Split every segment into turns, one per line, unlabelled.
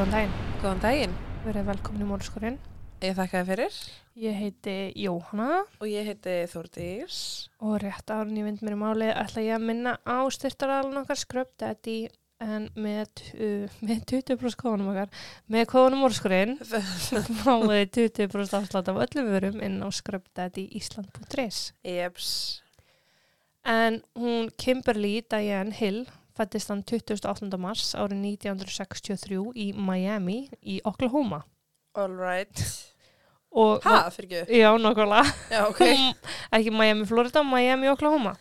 Góðan daginn,
Góðan daginn.
verið velkomin í Mórskurinn.
Ég þakka þér fyrir
Ég heiti Jóhanna
og ég heiti Þórdís.
og rétt árun ég vind mér í máli ætla ég að minna á styrtaralun okkar Daddy en með, uh, með 20% kóðunum okkar. Með kóðunum Mórskurinn fáið 20% afslátt af öllum vörum inn á scrubdaddyisland.is.
Jeps.
En hún Kimberly Diane Hill fættist hann 28. mars árið 1963 í Miami í Oklahoma.
All right. Ha, fyrir ekki?
Já, nokkulega.
Já, ok.
Ekki Miami, Florida, Miami, Oklahoma.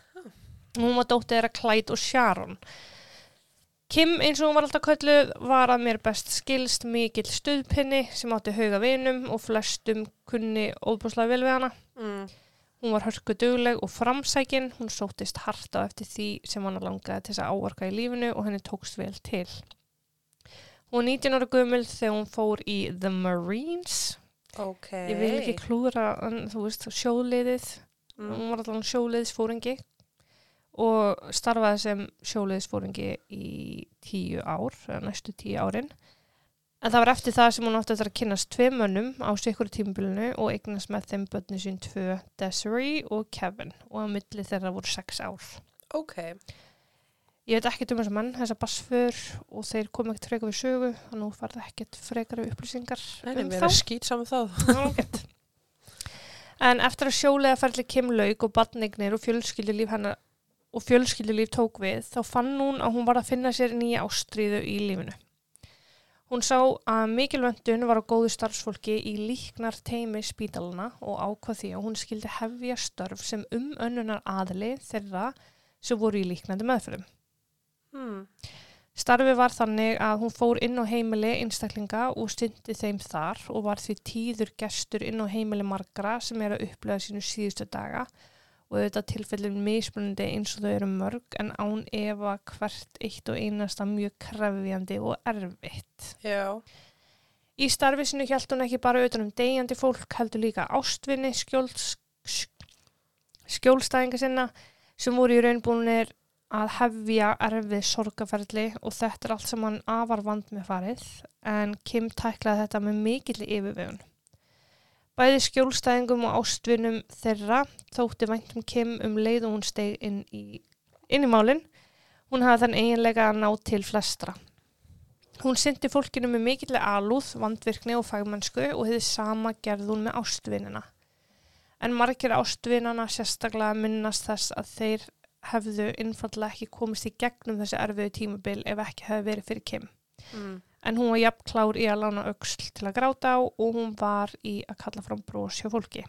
Hún var dóttið þeirra Clyde og Sharon. Kim, eins og hún var alltaf kölluð, var að mér best skilst mikill stuðpinni sem átti hauga vinum og flestum kunni óbúslega vel við hana.
Mm.
Hún var hörku dugleg og framsækin, hún sóttist hart á eftir því sem hann langaði til þess að áarka í lífinu og henni tókst vel til. Hún var 19 ára gömul þegar hún fór í The Marines.
Ok.
Ég vil ekki klúðra, en, þú veist, sjóliðið.
Mm.
Hún var allan sjóliðsfóringi og starfaði sem sjóliðsfóringi í tíu ár, næstu tíu árin. En það var eftir það sem hún átti að kynast tvei mönnum á sikkur tímbilinu og eignast með þeim börni sín tvö Desiree og Kevin og að milli þeirra voru sex ár.
Ok.
Ég veit ekkert um þessa menn, þessa bassför og þeir kom ekkert frekar við sögu og nú farði ekkert frekar við upplýsingar
Nei,
um
mér er skýt saman
ágætt. En eftir að sjólega ferli Kim lauk og badnignir og fjölskyldulíf hennar og fjölskyldulíf tók við, þá fann hún að hún var að finna sér nýja ástríðu í lífinu. Hún sá að mikilvöndun var á góðu starfsfólki í líknar teimi spítalana og ákvað því að hún skildi hefja störf sem um önnunar aðli þeirra sem voru í líknandi meðferðum.
Mm.
Starfi var þannig að hún fór inn á heimili einstaklinga og stundi þeim þar og var því tíður gestur inn á heimili margra sem er að upplega sínu síðustu daga og þetta tilfellin mismunandi eins og þau eru mörg en án efa hvert eitt og einasta mjög krefjandi og erfitt.
Já.
Í starfi sinu hjælt hún ekki bara utan um degjandi fólk heldur líka ástvinni skjóls, skjólstæðinga sinna sem voru í raunbúinir að hefja erfið sorgaferli og þetta er allt saman afar vand með farið en Kim tæklaði þetta með mikill yfirvegun. Bæði skjólstæðingum og ástvinum þeirra þótti væntum Kim um leið og hún steg inn í, inn í málinn. Hún hafði þann eiginlega að ná til flestra. Hún syndi fólkinu með mikillega alúð, vandvirkni og fagmennsku og hefði sama gerð hún með ástvinina. En margir ástvinana sérstaklega minnast þess að þeir hefðu innfallega ekki komist í gegnum þessi erfiðu tímabil ef ekki hefði verið fyrir Kim.
Mm.
En hún var jafn klár í að lána auksl til að gráta á og hún var í að kalla fram brós hjá fólki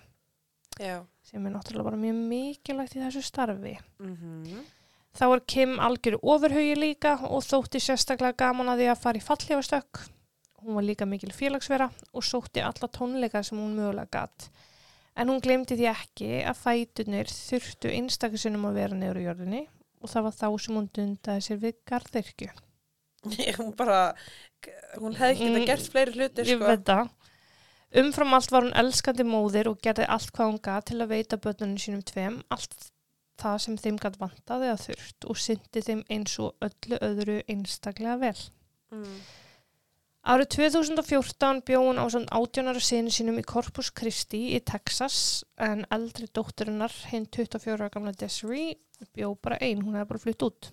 Já.
sem er náttúrulega bara mjög mikilvægt í þessu starfi.
Mm
Þá er Kim algjör ofurhugi líka og þótti sérstaklega gaman að því að fara í fallhjafastökk. Hún var líka mikil félagsvera og sótti alla tónleika sem hún mögulega gatt. En hún glemdi því ekki að fætunir þurftu einstakarsinnum að vera neyru í jörðinni og það var þá sem hún dundaði sér við garðirkju.
hún bara, hún hefði ekki
mm.
gert fleiri hluti,
Ég
sko.
veit það. Umfram allt var hún elskandi móðir og gerði allt hvað hún gat til að veita börnunum sínum tveim, allt það sem þeim gætt vantaði að þurft og syndi þeim eins og öllu öðru einstaklega vel.
Mm.
Árið 2014 bjó hún á svona átjónara sinu sínum í Corpus Christi í Texas en eldri dótturinnar, hinn 24 ára gamla Desiree, bjó bara ein, hún hefði bara flytt út.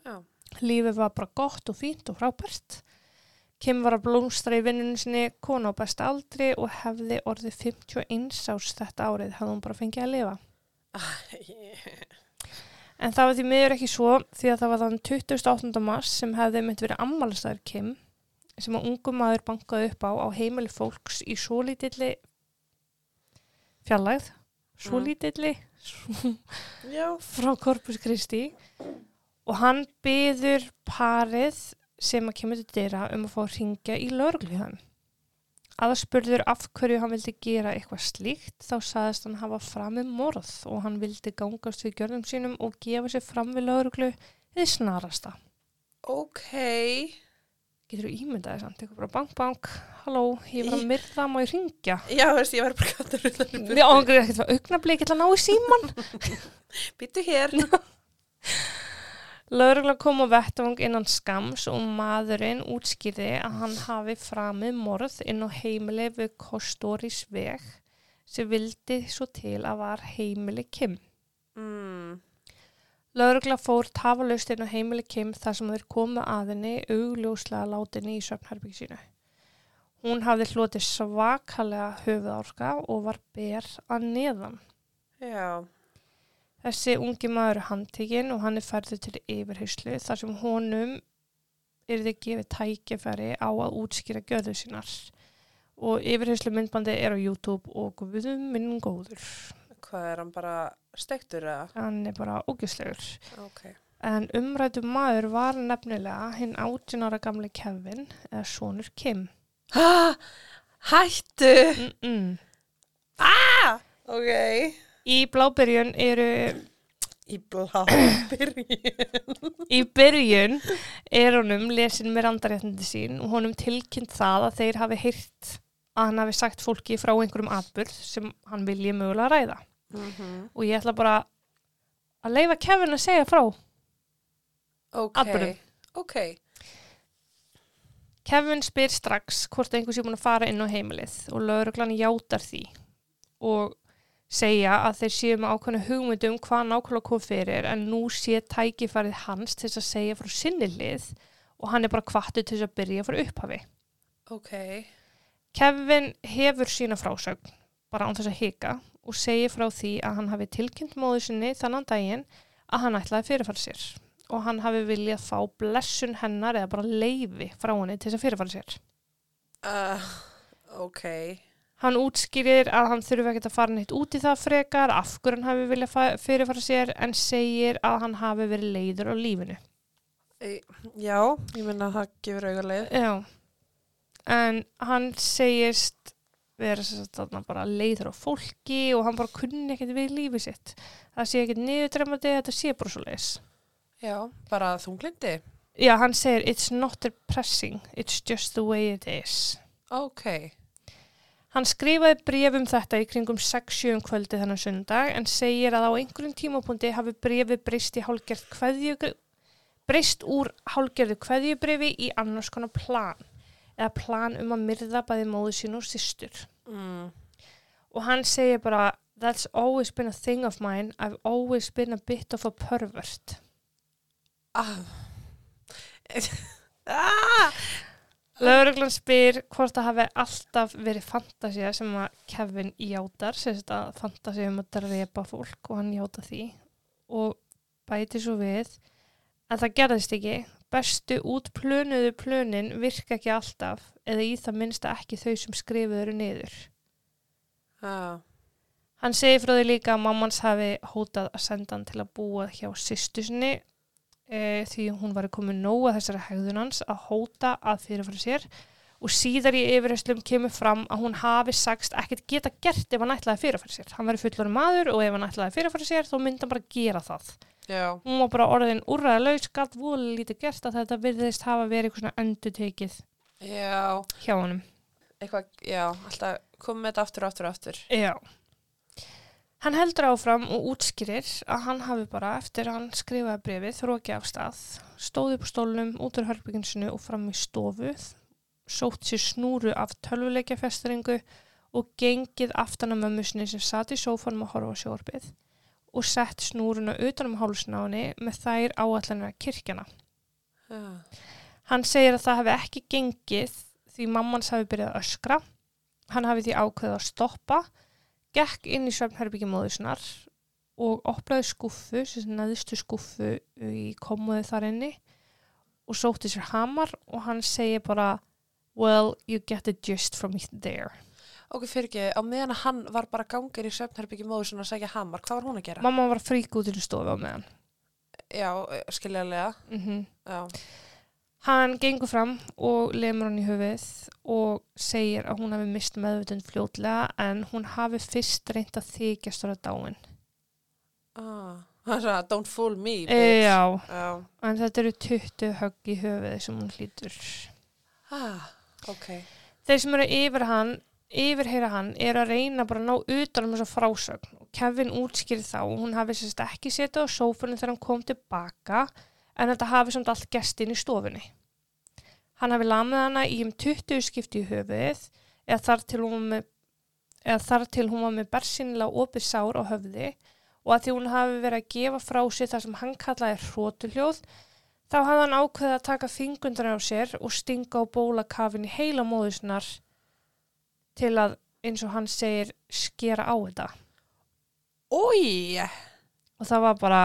Já.
Lífið var bara gott og fínt og frábært. Kim var að blómstra í vinnunum sinni, kona á besta aldri og hefði orðið 51 árs þetta árið, hefði hún bara fengið að lifa. En það var því miður ekki svo því að það var þann 28. mars sem hefði mynd verið ammálistæður Kim sem að ungum maður bankaði upp á á heimili fólks í svo lítilli fjallægð, svo
Mm.
lítilli
Já.
frá Corpus Christi og hann byður parið sem að kemur til dyra um að fá að ringja í lögreglíðan. Aðspurður af hverju hann vildi gera eitthvað slíkt þá saðist hann hafa framið morð og hann vildi gangast við gjörðum sínum og gefa sér fram við lögreglu þið snarasta.
Ok.
Getur þú ímyndaði samt, eitthvað bara bank, bank, halló, ég var að myrða, má ég ringja?
Já, veist, ég var bara gætt að rulla
Já, hann er ekkert að augnablík, ég ætla að ná í síman.
Býttu hér.
Lögregla kom á vettvang innan skams og maðurinn útskýrði að hann hafi framið morð inn á heimili við Kostoris veg sem vildi svo til að var heimili Kim.
Mm.
Lögregla fór tafalaust inn á heimili Kim þar sem þeir komu að henni augljóslega látinni í söfnherbygg sínu. Hún hafði hlotið svakalega höfuðárka og var ber að neðan.
Já.
Þessi ungi maður er handtekinn og hann er færður til yfirheyslu þar sem honum er þið gefið tækifæri á að útskýra göðu sínar. Og yfirheyslu myndbandi er á YouTube og guðum minn góður.
Hvað er hann bara stektur eða?
Hann er bara ógjöslegur.
Ok.
En umrættu maður var nefnilega hinn 18 ára gamli Kevin eða sonur Kim.
Ha! Hættu!
Mm -mm.
Ok.
Í blábyrjun eru,
Í blábyrjun.
í byrjun er honum lesin með randaréttindi sín og honum tilkynnt það að þeir hafi heyrt að hann hafi sagt fólki frá einhverjum atbyrð sem hann vilji mögulega ræða.
mm
Og ég ætla bara að leifa Kevin að segja frá.
Ok.
Atburðum.
Ok.
Kevin spyr strax hvort einhver sé búin að fara inn á heimilið og lauruglan játar því og segja að þeir séu með ákveðna hugmyndum hvað nákvæmlega kom fyrir en nú sé tækifærið hans til þess að segja frá sinni lið og hann er bara kvartu til þess að byrja frá upphafi.
Ok.
Kevin hefur sína frásögn bara án þess að hika og segir frá því að hann hafi tilkynnt móðu sinni þannan daginn að hann ætlaði fyrirfara sér og hann hafi viljað fá blessun hennar eða bara leifi frá henni til þess að fyrirfara sér.
Uh, ok.
Hann útskýrir að hann þurfi ekkert að fara neitt út í það frekar, af hverju hann hafi viljað fa- fyrirfara sér, en segir að hann hafi verið leiður á lífinu.
E, já, ég minna að það gefur auðarleið.
Já, en hann segist þarna bara leiður á fólki og hann bara kunni ekkert við lífið sitt. Það sé ekkert niðurdremandi, þetta sé bara svo leis.
Já, bara þunglindi.
Já, hann segir, it's not depressing, it's just the way it is.
Ok.
Hann skrifaði bref um þetta í kringum 6-7 kvöldi þennan sundag en segir að á einhverjum tímapunkti hafi brefið breyst í hálgerð kveðju, breyst úr hálgerðu kveðjubrefi í annars konar plan eða plan um að myrða bæði móðu sín og systur.
Mm.
Og hann segir bara, that's always been a thing of mine, I've always been a bit of a pervert.
Ah. ah.
Lögreglan spyr hvort það hafi alltaf verið fantasía sem að Kevin játar, sem að fantasía um að drepa fólk og hann játa því og bæti svo við en það gerðist ekki. Bestu út plönuðu plönin virka ekki alltaf eða í það minnsta ekki þau sem skrifuðu eru niður.
Ah.
Hann segir frá því líka að mammans hafi hótað að senda hann til að búa hjá sýstu sinni e, því hún var komin nóga þessari hegðun hans að hóta að fyrirfara sér og síðar í yfirherslum kemur fram að hún hafi sagst ekkert geta gert ef hann ætlaði að fyrirfara sér. Hann væri fullur maður og ef hann ætlaði að fyrirfara sér þá myndi hann bara gera það.
Já.
Hún var bara orðin úrræðalaus, gatt voðalega lítið gert að þetta virðist hafa verið eitthvað svona endutekið
Já.
hjá honum.
Eitthvað, já, alltaf komið þetta aftur og aftur og aftur.
Já. Hann heldur áfram og útskýrir að hann hafi bara eftir að hann skrifaði brefið þróki af stað, stóði upp á stólnum út úr herbygginsinu og fram í stofu, sótt sér snúru af tölvuleikjafestringu og gengið aftan að mömmusni sem satt í sófanum að horfa á sjórfið og sett snúruna utan um hálsna á henni með þær áallanir að kirkjana.
Já.
Hann segir að það hafi ekki gengið því mammans hafi byrjað að öskra. Hann hafi því ákveðið að stoppa, gekk inn í svefnherbyggi móðusnar og opnaði skuffu, sem neðstu skuffu í komuði þar inni og sótti sér hamar og hann segir bara well, you get the gist from there.
Ok, fyrir ekki, á meðan hann var bara gangir í svona að segja hamar, hvað var hún að gera?
Mamma var frík út í stofu á meðan.
já, skiljaðlega.
Mm
Já.
Hann gengur fram og lemur hann í höfuð og segir að hún hafi mist meðvutund fljótlega en hún hafi fyrst reynt að þykjast ára dáin.
Ah. Það er svona, don't fool me, bitch.
já,
Já.
en þetta eru 20 högg í höfuði sem hún hlýtur.
Ah, ok.
Þeir sem eru yfir hann, yfirheyra hann, er að reyna bara að ná utan um þessa frásögn og Kevin útskýri þá og hún hafi sérst ekki setið á sófunum þegar hann kom tilbaka en þetta hafi samt allt gest inn í stofunni. Hann hafi lamið hana í um 20 skipti í höfuðið eða þar til hún með, þar til hún var með bersinnilega opið sár á höfði og að því hún hafi verið að gefa frá sér það sem hann kallaði hrótuljóð þá hafði hann ákveðið að taka fingundra á sér og stinga á bólakafin í heila móðusnar til að eins og hann segir skera á þetta
Ói,
og það var bara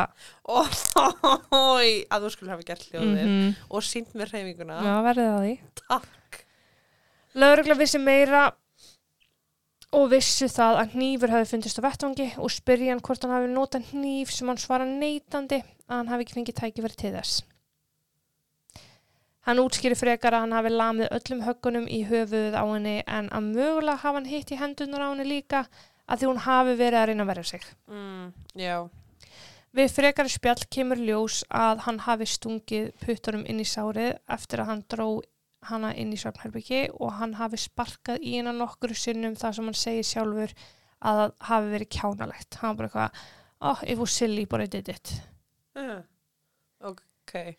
ói, að þú skulle hafa gert hljóðið
-hmm.
og sínt mér hreyfinguna.
Já, verðið það því.
Takk.
Lögregla vissi meira og vissu það að hnífur hafi fundist á vettvangi og spyrja hann hvort hann hafi notað hníf sem hann svara neitandi að hann hafi ekki fengið tækifæri til þess. Hann útskýri frekar að hann hafi lamið öllum höggunum í höfuðið á henni en að mögulega hafa hann hitt í hendunar á henni líka að því hún hafi verið að reyna að verja sig.
Mm, já,
Við frekari spjall kemur ljós að hann hafi stungið puttunum inn í sárið eftir að hann dró hana inn í svefnherbyggi og hann hafi sparkað í hennar nokkru sinnum þar sem hann segir sjálfur að það hafi verið kjánalegt. Hann var bara eitthvað, oh, it was silly, but I did it.
uh, ok,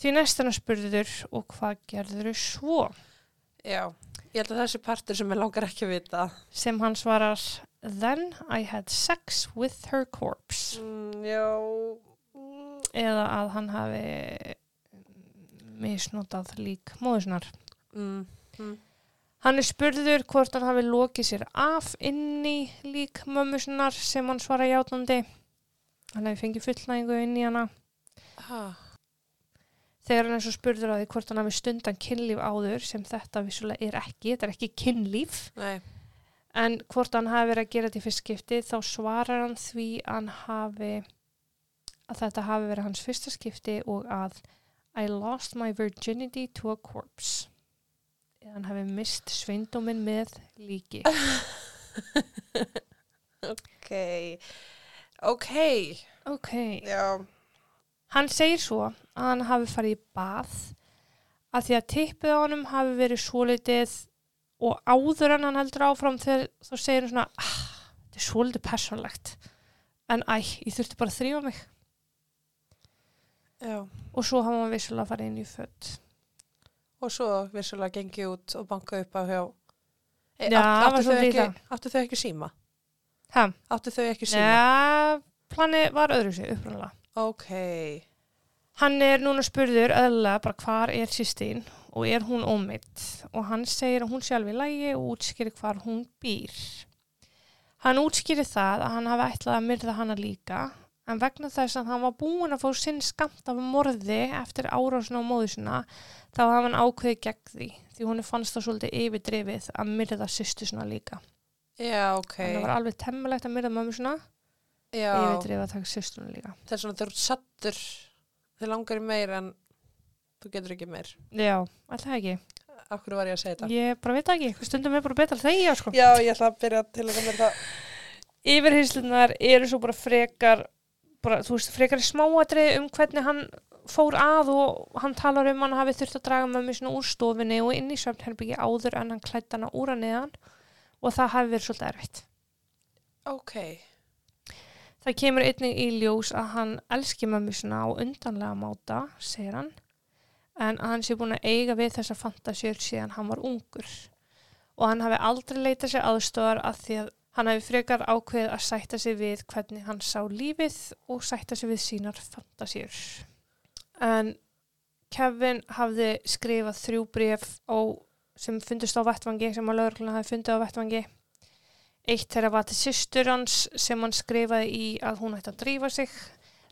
Því næst hann spurður og hvað gerður svo?
já. Ég held að þessi partur sem ég langar ekki að vita.
Sem hann svarar, then I had sex with her corpse.
Mm, já, mm,
Eða að hann hafi misnotað lík móðusnar.
mm, mm.
Hann er spurður hvort hann hafi lokið sér af inn í lík mömmusinnar sem hann svara játandi. Hann hefði fengið fullnægingu inn í hana.
Ah,
Þegar hann er svo spurður að því hvort hann hafi stundan kynlíf áður sem þetta vissulega er ekki, þetta er ekki kynlíf.
nei,
En hvort hann hafi verið að gera þetta í fyrst skipti þá svarar hann því hann hafi að þetta hafi verið hans fyrsta skipti og að I lost my virginity to a corpse. Eða hann hafi mist sveindóminn með líki.
ok, ok,
Ok.
já,
Hann segir svo að hann hafi farið í bað að því að tippið á honum hafi verið svolítið og áður en hann heldur áfram þegar þá segir hann svona ah, þetta er svolítið persónlegt en æ, ég þurfti bara að þrýfa mig
já.
og svo hafa hann vissulega farið inn í fött
Og svo vissulega gengi út og banka upp á hjá. E,
Já, var
áttu, þau ekki, áttu þau ekki síma?
Ha,
Áttu þau ekki síma?
ja, plani var öðru sig upprannlega
Ok,
Hann er núna spurður öðlega bara hvar er sýstin og er hún ómitt og hann segir að hún alveg í lægi og útskýrir hvar hún býr. Hann útskýrir það að hann hafi ætlað að myrða hana líka en vegna þess að hann var búinn að fá sinn skamt af morði eftir árásuna á móðu sinna þá hafa hann ákveðið gegn því því hún fannst það svolítið yfirdrifið að myrða sýstu sinna líka.
já, ok.
Okay. Það var alveg temmilegt að myrða
Já,
yfirdrifið að taka sýstu sinna líka.
það er svona þegar þú sattur, þið langar í meir en þú getur ekki meir.
Já, alltaf ekki.
Hverju var ég að segja þetta?
Ég bara veit ekki, stundum er bara betra að þegja sko.
Já, ég ætla að byrja til að það.
Yfirheyslunar eru svo bara frekar bara, þú veist, frekar smáatrið um hvernig hann fór að og hann talar um hann hafi þurft að draga mömmu svona úr stofinni og inn í svefnherbyggi áður en hann klætt hana úr að neðan og það hafi verið svolítið erfitt.
Ok,
Það kemur einnig í ljós að hann elski mömmu svona á undanlega máta, segir hann, en að hann sé búin að eiga við þessa fantasjör síðan hann var ungur og hann hafi aldrei leitað sér aðstofar að því að hann hafi frekar ákveðið að sætta sig við hvernig hann sá lífið og sætta sig við sínar fantasjör. En Kevin hafði skrifað þrjú bref sem fundist á vettvangi, sem að lögurkluna hafi fundið á vettvangi Eitt þeirra var til systur hans sem hann skrifaði í að hún ætti að drífa sig.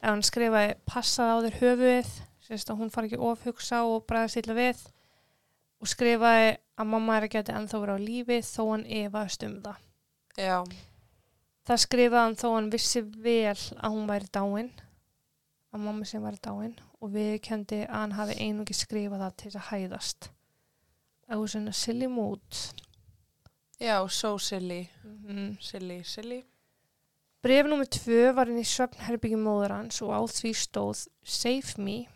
Ef hann skrifaði passaði á þér höfuðið, sérst að hún fari ekki ofhugsa og bræðast illa við. Og skrifaði að mamma er að geta ennþá verið á lífi þó hann efaðist um það.
já,
Það skrifaði hann þó hann vissi vel að hún væri dáin, að mamma sem væri dáin og viðkendi að hann hafi einungi skrifað það til að hæðast. Það var svona silly mood.
já, so silly,
Mm
silly, silly.
Bref nummer tvö var inn í svefnherbyggjum móður hans og á því stóð Save me,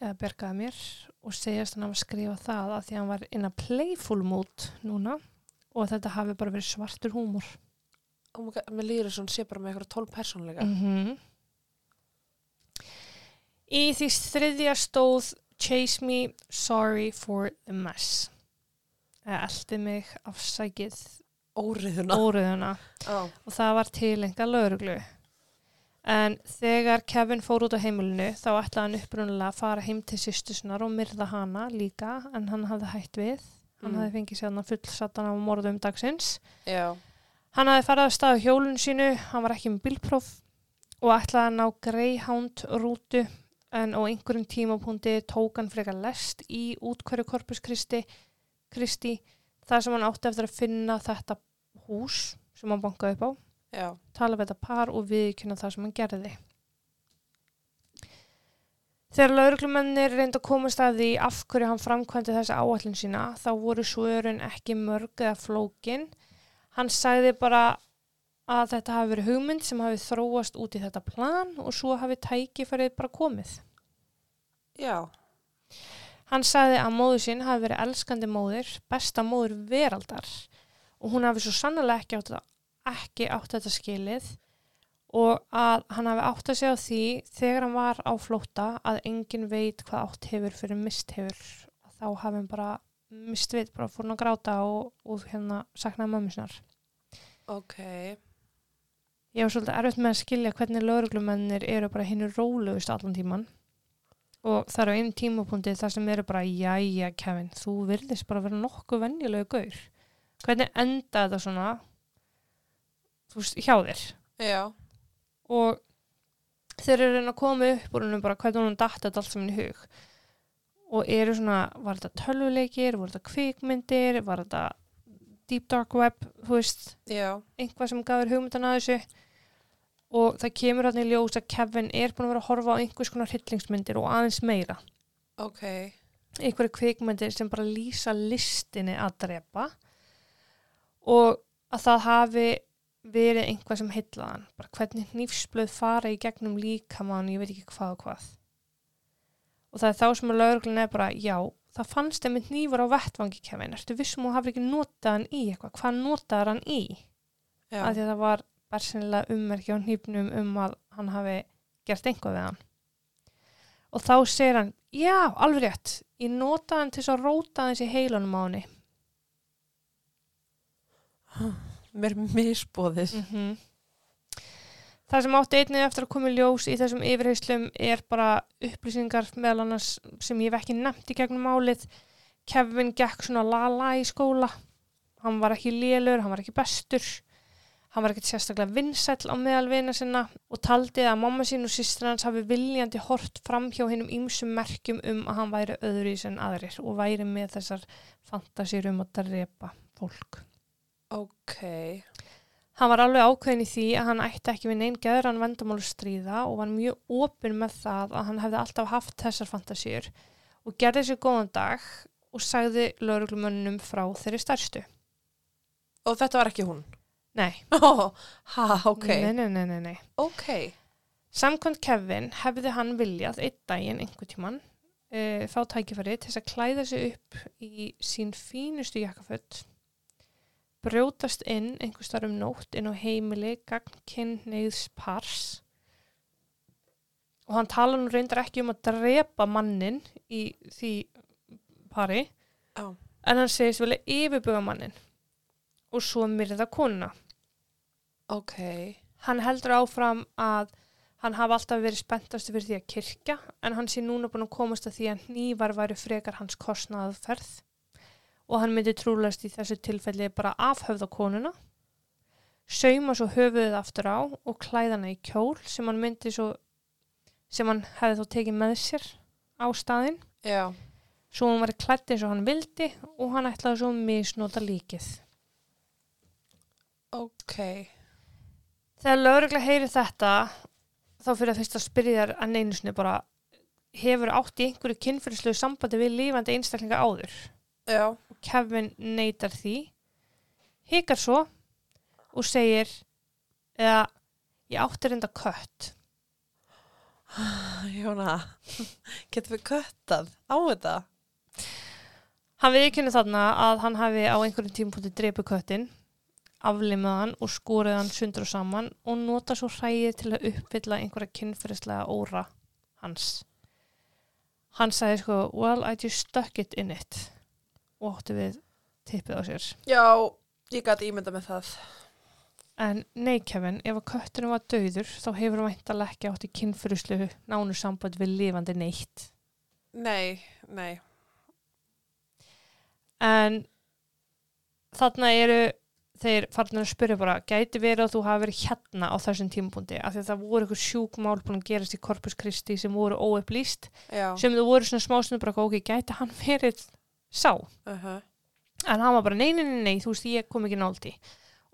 eða bergaði mér og segjast hann hafa skrifað það að því að hann var inn að playful mood núna og að þetta hafi bara verið svartur húmor.
Oh mér líður þess að hún sé bara með eitthvað tólf persónleika.
Mm Í því þriðja stóð Chase me, sorry for the mess. Eða eldi mig afsækið
Óriðuna.
óriðuna
Ó.
og það var til enga lauruglu. En þegar Kevin fór út á heimilinu þá ætlaði hann upprunalega að fara heim til sýstusunar og myrða hana líka en hann hafði hætt við. Hann
Mm.
hafði fengið sér hann fullsatan á morðum dagsins.
Já.
Hann hafði farið að staða hjólun sínu, hann var ekki með bílpróf og ætlaði að ná Greyhound rútu en á einhverjum tímapunkti tók hann frekar lest í útkværu Corpus Christi, Christi þar sem hann átti eftir að finna þetta hús sem hann bankaði upp á,
Já.
tala við þetta par og viðkynna það sem hann gerði. Þegar lauruglumennir reynda að komast að því af hverju hann framkvæmdi þessi áallin sína þá voru svörun ekki mörg eða flókin. Hann sagði bara að þetta hafi verið hugmynd sem hafi þróast út í þetta plan og svo hafi tækifærið bara komið.
Já.
Hann sagði að móður sín hafi verið elskandi móður, besta móður veraldar og hún hafi svo sannlega ekki átt, ekki átt þetta skilið og að hann hafi átt að segja á því þegar hann var á flótta að enginn veit hvað átt hefur fyrir mist hefur. Þá hafi hann bara mist veit, bara fór hann að gráta og, og hérna saknaði mömmu sinnar.
Ok.
Ég var svolítið erfitt með að skilja hvernig lauruglumennir eru bara hinn rólegust allan tíman og það eru einn tímapunkti þar sem eru bara jæja Kevin, þú virðist bara vera nokkuð venjulegu gaur. Hvernig enda þetta svona veist, hjá þér?
Já.
Og þeir eru reyna að koma upp hennum bara hvernig hún þetta allt saman í hug og eru svona, var þetta tölvuleikir, var þetta kvikmyndir, var þetta deep dark web, þú veist,
Já.
einhvað sem gafur hugmyndan að þessu og það kemur hann í ljós að Kevin er búin að vera að horfa á einhvers konar hryllingsmyndir og aðeins meira
Ok.
einhverju kvikmyndir sem bara lýsa listinni að drepa og að það hafi verið einhvað sem heitlaðan bara hvernig hnífsblöð fara í gegnum líkamann, ég veit ekki hvað og hvað. Og það er þá sem að lauruglun er bara, já, það fannst einmitt nýfur á vettvangi Kevin, ertu vissum og hafði ekki notað hann í eitthvað, hvað notaði hann í?
Já.
að því að það var bersinlega ummerki á hnífnum um að hann hafi gert einhvað við hann. Og þá segir hann já, alveg rétt, ég notaði hann til þess að róta hans í heilunum á henni
Mér misbóðið.
mm það sem átti einnig eftir að koma í ljós í þessum yfirheyslum er bara upplýsingar meðal annars sem ég hef ekki nefnt í gegnum málið Kevin gekk svona lala í skóla hann var ekki lélur, hann var ekki bestur hann var ekkert sérstaklega vinsæll á meðal vina sinna og taldi að mamma sín og sýstir hans hafi viljandi hort fram hjá hinnum ýmsum merkjum um að hann væri öðru í sem aðrir og væri með þessar fantasýr um að drepa fólk.
Ok.
Hann var alveg ákveðin í því að hann ætti ekki við neinn geðran vendamál að stríða og var mjög opinn með það að hann hefði alltaf haft þessar fantasýr og gerði sér góðan dag og sagði lauruglumönnum frá þeirri stærstu.
Og þetta var ekki hún?
Nei,
Ó, ha, ok.
nei, nei, nei, nei, nei.
Ok.
Samkvæmt Kevin hefði hann viljað einn daginn einhvern tíman uh, fá tækifæri til þess að klæða sig upp í sín fínustu jakkaföld brjótast inn einhvers þar um nótt inn á heimili gagnkinn neyðs pars og hann tala nú reyndar ekki um að drepa mannin í því pari
Já.
en hann segist vilja yfirbuga mannin og svo myrða konuna
Ok.
hann heldur áfram að hann hafa alltaf verið spenntastu fyrir því að kirkja en hann sé núna búin að komast að því að hnívar væri frekar hans kostnaðferð og hann myndi trúlegast í þessu tilfelli bara afhöfða konuna sauma svo höfuðið aftur á og klæðana í kjól sem hann myndi svo sem hann hefði þó tekið með sér á staðinn
Já.
svo hann var klætt eins og hann vildi og hann ætlaði svo að misnota líkið
Ok.
Þegar lögregla heyri þetta þá fyrir að fyrst að spyrja þér að neinu sinni bara hefur átt í einhverju kynfyrirslegu sambandi við lífandi einstaklinga áður
Já.
Kevin neytar því hikar svo og segir eða ég átti reynda kött.
Jóna, getum við köttað á þetta?
hann viðkynni þarna að hann hafi á einhverjum tímpúti drepu köttin aflimað hann og skorið hann sundur og saman og nota svo hræðið til að uppfylla einhverja kynfyrirslega óra hans. Hann sagði sko, well, I just stuck it in it og átti við tippið á sér.
Já, ég gæti ímynda með það.
En nei, Kevin, ef að kötturinn var döður, þá hefur hann væntalega ekki átt í kynfyrslu nánu samband við lifandi neitt.
Nei, nei.
En þarna eru þeir farnir að spyrja bara, gæti verið að þú hafi verið hérna á þessum tímapunkti, af því að það voru eitthvað sjúkmál búin að gerast í Corpus Christi sem voru óupplýst,
Já.
sem þú voru svona smásnum bara, ok, gæti hann verið sá?
Uh
En hann var bara, nei, nei, nei, nei, þú veist, ég kom ekki náldi.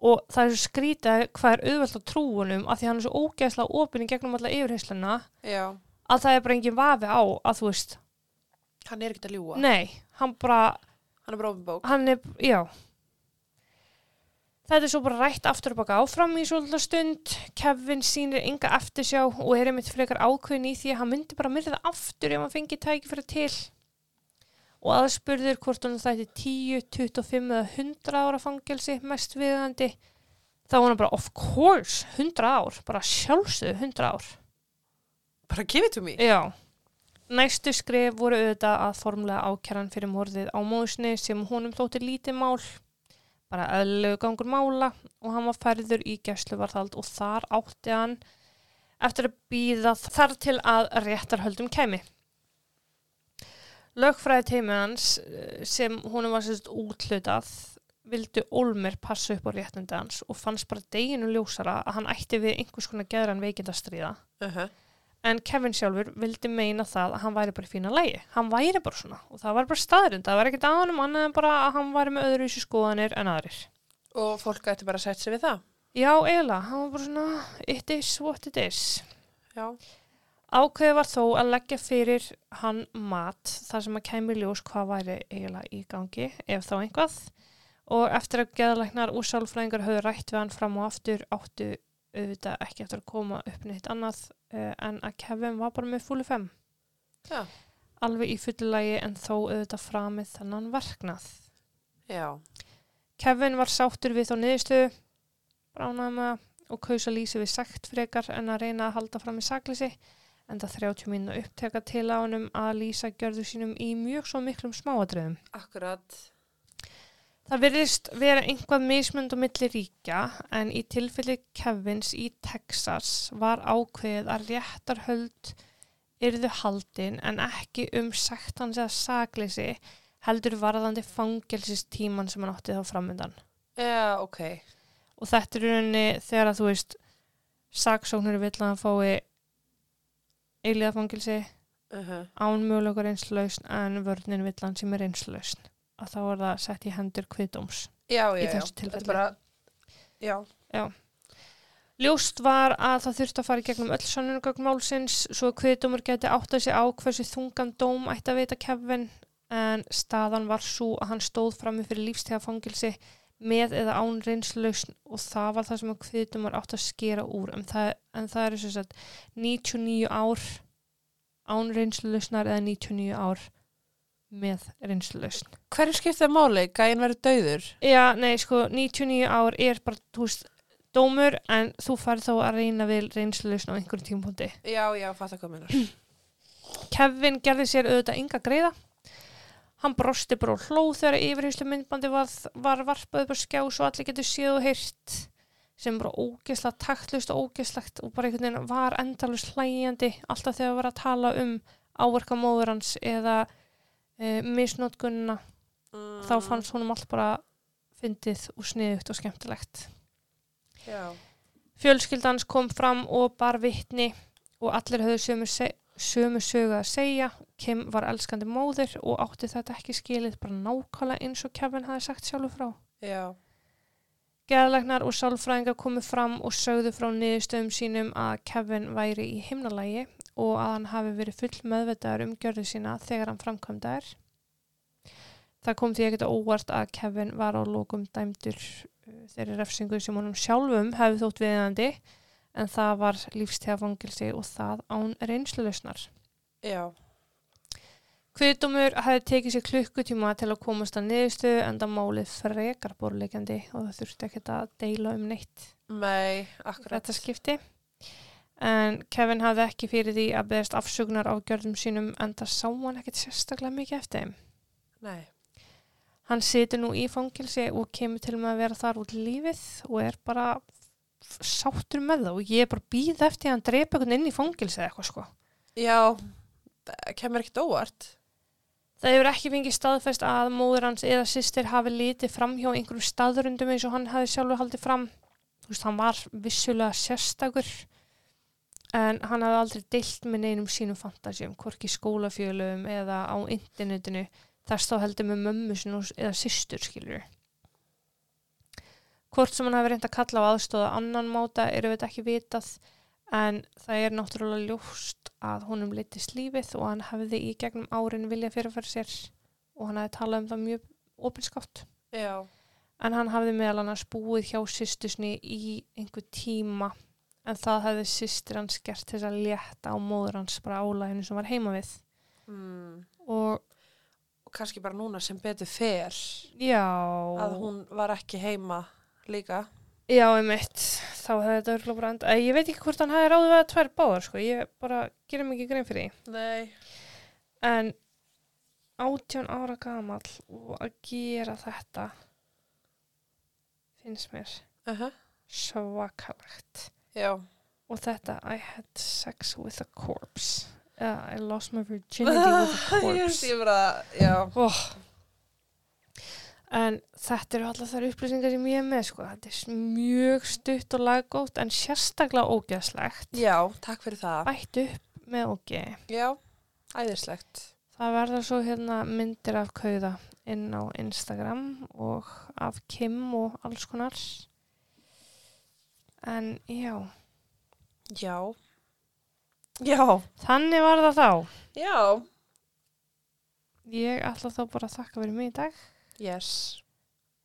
Og það er svo skrítið hvað er auðvelt á trúunum af því hann er svo ógeðslega opinn í gegnum alla yfirheysluna
Já.
að það er bara engin vafi á að þú veist,
Hann er ekkert að ljúa.
nei, hann bara,
Hann er bara ofin bók.
hann er, já. Þetta er svo bara rætt aftur og baka áfram í svolítið stund. Kevin sýnir enga eftirsjá og er einmitt frekar ákveðin í því að hann myndi bara myrða aftur ef hann fengi tækifæri til. Og aðspurður hvort hann þætti 10, 25 eða 100 ára fangelsi mest viðandi. Þá var hann bara, of course, 100 ár, bara sjálfsögðu 100 ár.
Bara give it to me.
Já. Næstu skrif voru auðvitað að formlega ákjæran fyrir morðið á móðusni sem honum þótti lítið mál, bara eðlilegu gangur mála og hann var færður í gæsluvarðald og þar átti hann eftir að býða þar til að réttarhöldum kæmi. Lögfræði teimið hans eh, sem honum var sérst útlutað vildu Olmer passa upp á réttundi hans og fannst bara deginu ljósara að hann ætti við einhvers konar geðran veikindastríða.
Uh
En Kevin sjálfur vildi meina það að hann væri bara í fína lægi. Hann væri bara svona og það var bara staðrind. Það var ekkert að honum annað en bara að hann væri með öðru í skoðanir en aðrir.
Og fólk ætti bara að setja sig við það.
Já, eiginlega. Hann var bara svona it is what it is.
Já.
Ákveði var þó að leggja fyrir hann mat þar sem að kæmi ljós hvað væri eiginlega í gangi ef þá einhvað. Og eftir að geðalæknar og sálfræðingar höfðu rætt við hann fram og aftur áttu auðvitað ekki eftir að koma upp neitt annað uh, en að Kevin var bara með fúli fem.
Já.
alveg í fullulagi en þó auðvitað framið þennan verknað.
Já.
Kevin var sáttur við þá niðurstöðu, bránaði það og kaus að lýsa við sagt frekar en að reyna að halda fram í saklisi en það 30 mínu uppteka til á honum að lýsa gjörðu sínum í mjög svo miklum smáadröðum.
Akkurat.
Það virðist vera einhvað mismund á milli ríkja en í tilfelli Kevins í Texas var ákveðið að réttarhöld yrðu haldin en ekki um sagt hans eða sakleysi heldur varðandi fangelsistíman sem hann átti þá framöndan.
Já, ok.
Og þetta er rauninni þegar að þú veist saksóknur vill að hann fái eiliða fangelsi
Uh
án mögulegur einslausn en vörnin vill hann sem er einslausn. Að þá er það sett í hendur kviðdóms.
Já,
Í
já, já.
þessu tilfelli.
Bara, já.
Ljóst var að það þurfti að fara í gegnum öll sannunugögn málsins svo kviðdómur geti átt að sig á hversu þungan dóm ætti að veita Kevin en staðan var svo að hann stóð frammi fyrir lífstegafangilsi með eða án reynslausn og það var það sem að kviðdómur átt að skera úr en það, en það er þess að 99 ár án reynslausnar eða 99 ár með reynslausn.
Hverju skiptir það máli? Gæin verður dauður?
Já, nei, sko, 99 ár er bara, þú veist, dómur en þú farið þá að reyna við reynslausn á einhverjum tímpúndi.
Já, já, fatta hvað minnar.
Kevin gerði sér auðvitað enga greiða. Hann brosti bara og hló þegar yfirheyslu myndbandi var, var varpað upp á skjá svo allir getur séð og heyrt sem bara ógeðslega taktlust og ógeðslegt og bara einhvern veginn var endalust hlægjandi alltaf þegar var að tala um áverka móður hans eða e, misnótgunna
Mm.
þá fannst honum allt bara fyndið og sniðugt og skemmtilegt.
Já.
Fjölskyldans kom fram og bar vittni og allir höfðu sömu, se sömu sögu að segja. Kim var elskandi móðir og átti þetta ekki skilið bara nákvæmlega eins og Kevin hafi sagt sjálfur frá.
Já.
Geðlegnar og sálfræðingar komu fram og sögðu frá niðurstöðum sínum að Kevin væri í himnalægi og að hann hafi verið full meðvitaður um gjörðu sína þegar hann framkvæmda er. Það kom því ekkert óvart að Kevin var á lókum dæmdur uh, þeirri refsingu sem honum sjálfum hefði þótt viðandi en það var lífstegafangilsi og það án reynslulausnar.
Já.
Kviðdómur hefði tekið sér klukkutíma til að komast að niðurstöðu en það málið frekar borleikandi og það þurfti ekkert að deila um neitt
Nei, akkurat.
þetta skipti. en Kevin hafði ekki fyrir því að beðast afsugnar á gjörðum sínum en það sá hann ekkert sérstaklega mikið eftir þeim.
Nei.
Hann situr nú í fangilsi og kemur til með að vera þar út lífið og er bara sáttur með það og ég er bara býð eftir að hann drepa einhvern inn í fangilsi eða eitthvað sko.
Já, það kemur ekkert óvart.
Það hefur ekki fengið staðfest að móður hans eða sýstir hafi litið fram hjá einhverjum staðrundum eins og hann hafi sjálfur haldið fram. Þú veist, hann var vissulega sérstakur en hann hafði aldrei deilt með neinum sínum fantasíum, hvorki skólafjölum eða á internetinu, þess þá heldur með mömmu sinu eða systur, skilur Hvort sem hann hafi reynd að kalla á aðstóða annan máta eru við ekki vitað en það er náttúrulega ljóst að honum litist lífið og hann hefði í gegnum árin vilja fyrirfæra sér og hann hefði talað um það mjög opinskátt.
Já.
En hann hafði meðal annars búið hjá systusni í einhver tíma en það hefði systir hans gert þess að létta á móður hans bara álæðinu sem var heima við.
Mm.
Og
Og kannski bara núna sem betur fer
já,
að hún var ekki heima líka.
já, einmitt, þá hefði þetta örgulega bara enda. Ég veit ekki hvort hann hefði ráðið að tvær báðar, sko, ég bara gerir mikið grein fyrir því.
Nei.
En átján ára gamall og að gera þetta finnst mér
Uh -huh.
svakalegt.
Já.
Og þetta, I had sex with a corpse. Uh, I lost my virginity with a
Ég
corpse.
ég bara, já.
Oh. En þetta eru allar þær upplýsingar sem ég er með, sko. Þetta er mjög stutt og laggótt en sérstaklega ógeðslegt.
Já, takk fyrir það.
Bætt upp með ógeð.
Já, æðislegt.
Það verða svo hérna myndir af kauða inn á Instagram og af Kim og alls konar. En já,
Já. Já.
þannig var það þá.
Já.
Ég ætla þá bara að þakka fyrir mig í dag
Yes.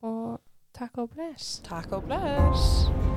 og takk og bless.
Takk og bless.